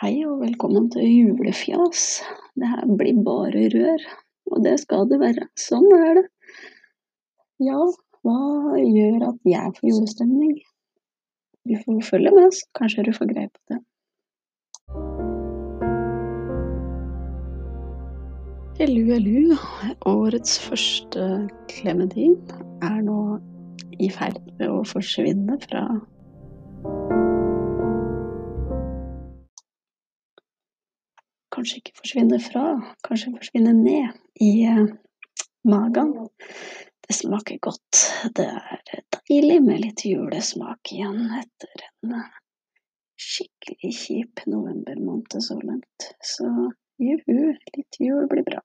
Hei og velkommen til julefjas. Det her blir bare rør, og det skal det være. Sånn er det. Ja, hva gjør at jeg får julestemning? Du får følge med, så kanskje du får greie på det. Hellu, hellu. Årets første klementin er nå i ferd med å forsvinne fra Kanskje ikke forsvinner fra, kanskje forsvinner ned i eh, magen. Det smaker godt. Det er deilig med litt julesmak igjen etter en eh, skikkelig kjip novembermåned så langt. Så juhu, litt jul blir bra.